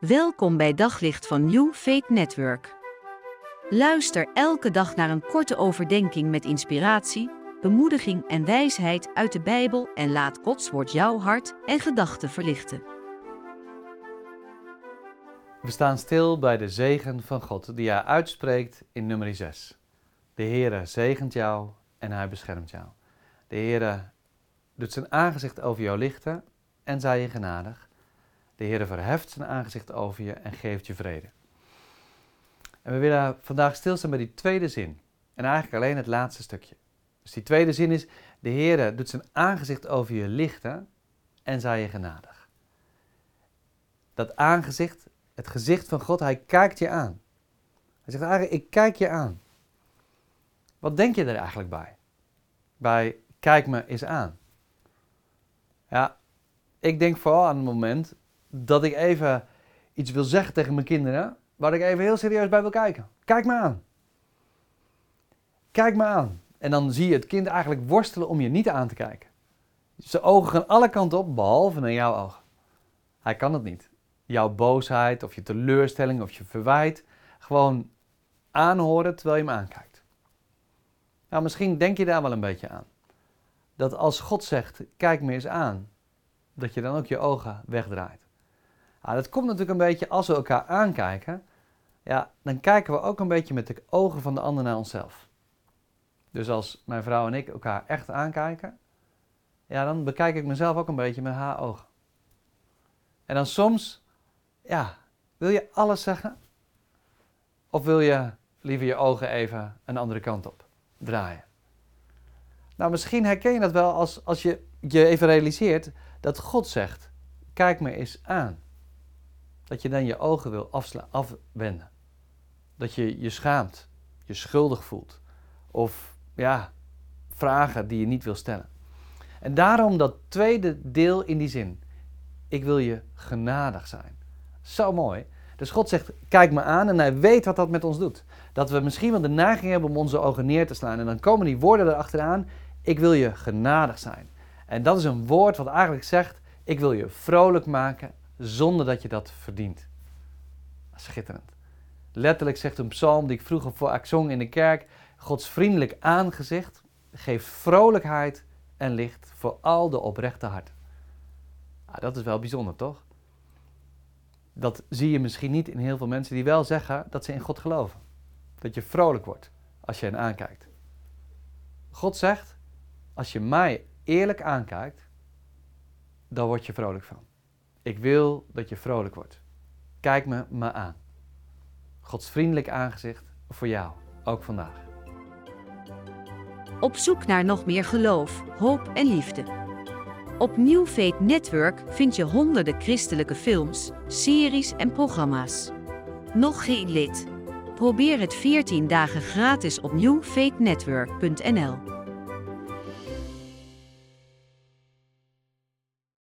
Welkom bij Daglicht van New Faith Network. Luister elke dag naar een korte overdenking met inspiratie, bemoediging en wijsheid uit de Bijbel en laat Gods woord jouw hart en gedachten verlichten. We staan stil bij de zegen van God die hij uitspreekt in nummer 6. De Heere zegent jou en hij beschermt jou. De Heere doet zijn aangezicht over jou lichten en zij je genadig. De Heer verheft zijn aangezicht over je en geeft je vrede. En we willen vandaag stilstaan bij die tweede zin. En eigenlijk alleen het laatste stukje. Dus die tweede zin is, de Heer doet zijn aangezicht over je lichten en zij je genadig. Dat aangezicht, het gezicht van God, hij kijkt je aan. Hij zegt eigenlijk, ik kijk je aan. Wat denk je er eigenlijk bij? Bij kijk me eens aan. Ja, ik denk vooral aan het moment dat ik even iets wil zeggen tegen mijn kinderen, waar ik even heel serieus bij wil kijken. Kijk me aan. Kijk me aan. En dan zie je het kind eigenlijk worstelen om je niet aan te kijken. Zijn ogen gaan alle kanten op, behalve naar jouw ogen. Hij kan het niet. Jouw boosheid of je teleurstelling of je verwijt. Gewoon aanhoren terwijl je hem aankijkt. Nou, misschien denk je daar wel een beetje aan. Dat als God zegt, kijk me eens aan, dat je dan ook je ogen wegdraait. Nou, dat komt natuurlijk een beetje als we elkaar aankijken. Ja, dan kijken we ook een beetje met de ogen van de ander naar onszelf. Dus als mijn vrouw en ik elkaar echt aankijken, ja, dan bekijk ik mezelf ook een beetje met haar ogen. En dan soms, ja, wil je alles zeggen? Of wil je liever je ogen even een andere kant op draaien? Nou, misschien herken je dat wel als, als je je even realiseert dat God zegt: Kijk me eens aan dat je dan je ogen wil afwenden. Dat je je schaamt, je schuldig voelt. Of ja, vragen die je niet wil stellen. En daarom dat tweede deel in die zin. Ik wil je genadig zijn. Zo mooi. Dus God zegt, kijk me aan en hij weet wat dat met ons doet. Dat we misschien wel de neiging hebben om onze ogen neer te slaan. En dan komen die woorden erachteraan, ik wil je genadig zijn. En dat is een woord wat eigenlijk zegt, ik wil je vrolijk maken zonder dat je dat verdient. Schitterend. Letterlijk zegt een psalm die ik vroeger voor zong in de kerk: Gods vriendelijk aangezicht geeft vrolijkheid en licht voor al de oprechte harten. Nou, dat is wel bijzonder, toch? Dat zie je misschien niet in heel veel mensen die wel zeggen dat ze in God geloven. Dat je vrolijk wordt als je hen aankijkt. God zegt: Als je mij eerlijk aankijkt, dan word je vrolijk van. Ik wil dat je vrolijk wordt. Kijk me maar aan. Gods vriendelijk aangezicht voor jou, ook vandaag. Op zoek naar nog meer geloof, hoop en liefde. Op New Faith Network vind je honderden christelijke films, series en programma's. Nog geen lid? Probeer het 14 dagen gratis op newfaithnetwork.nl.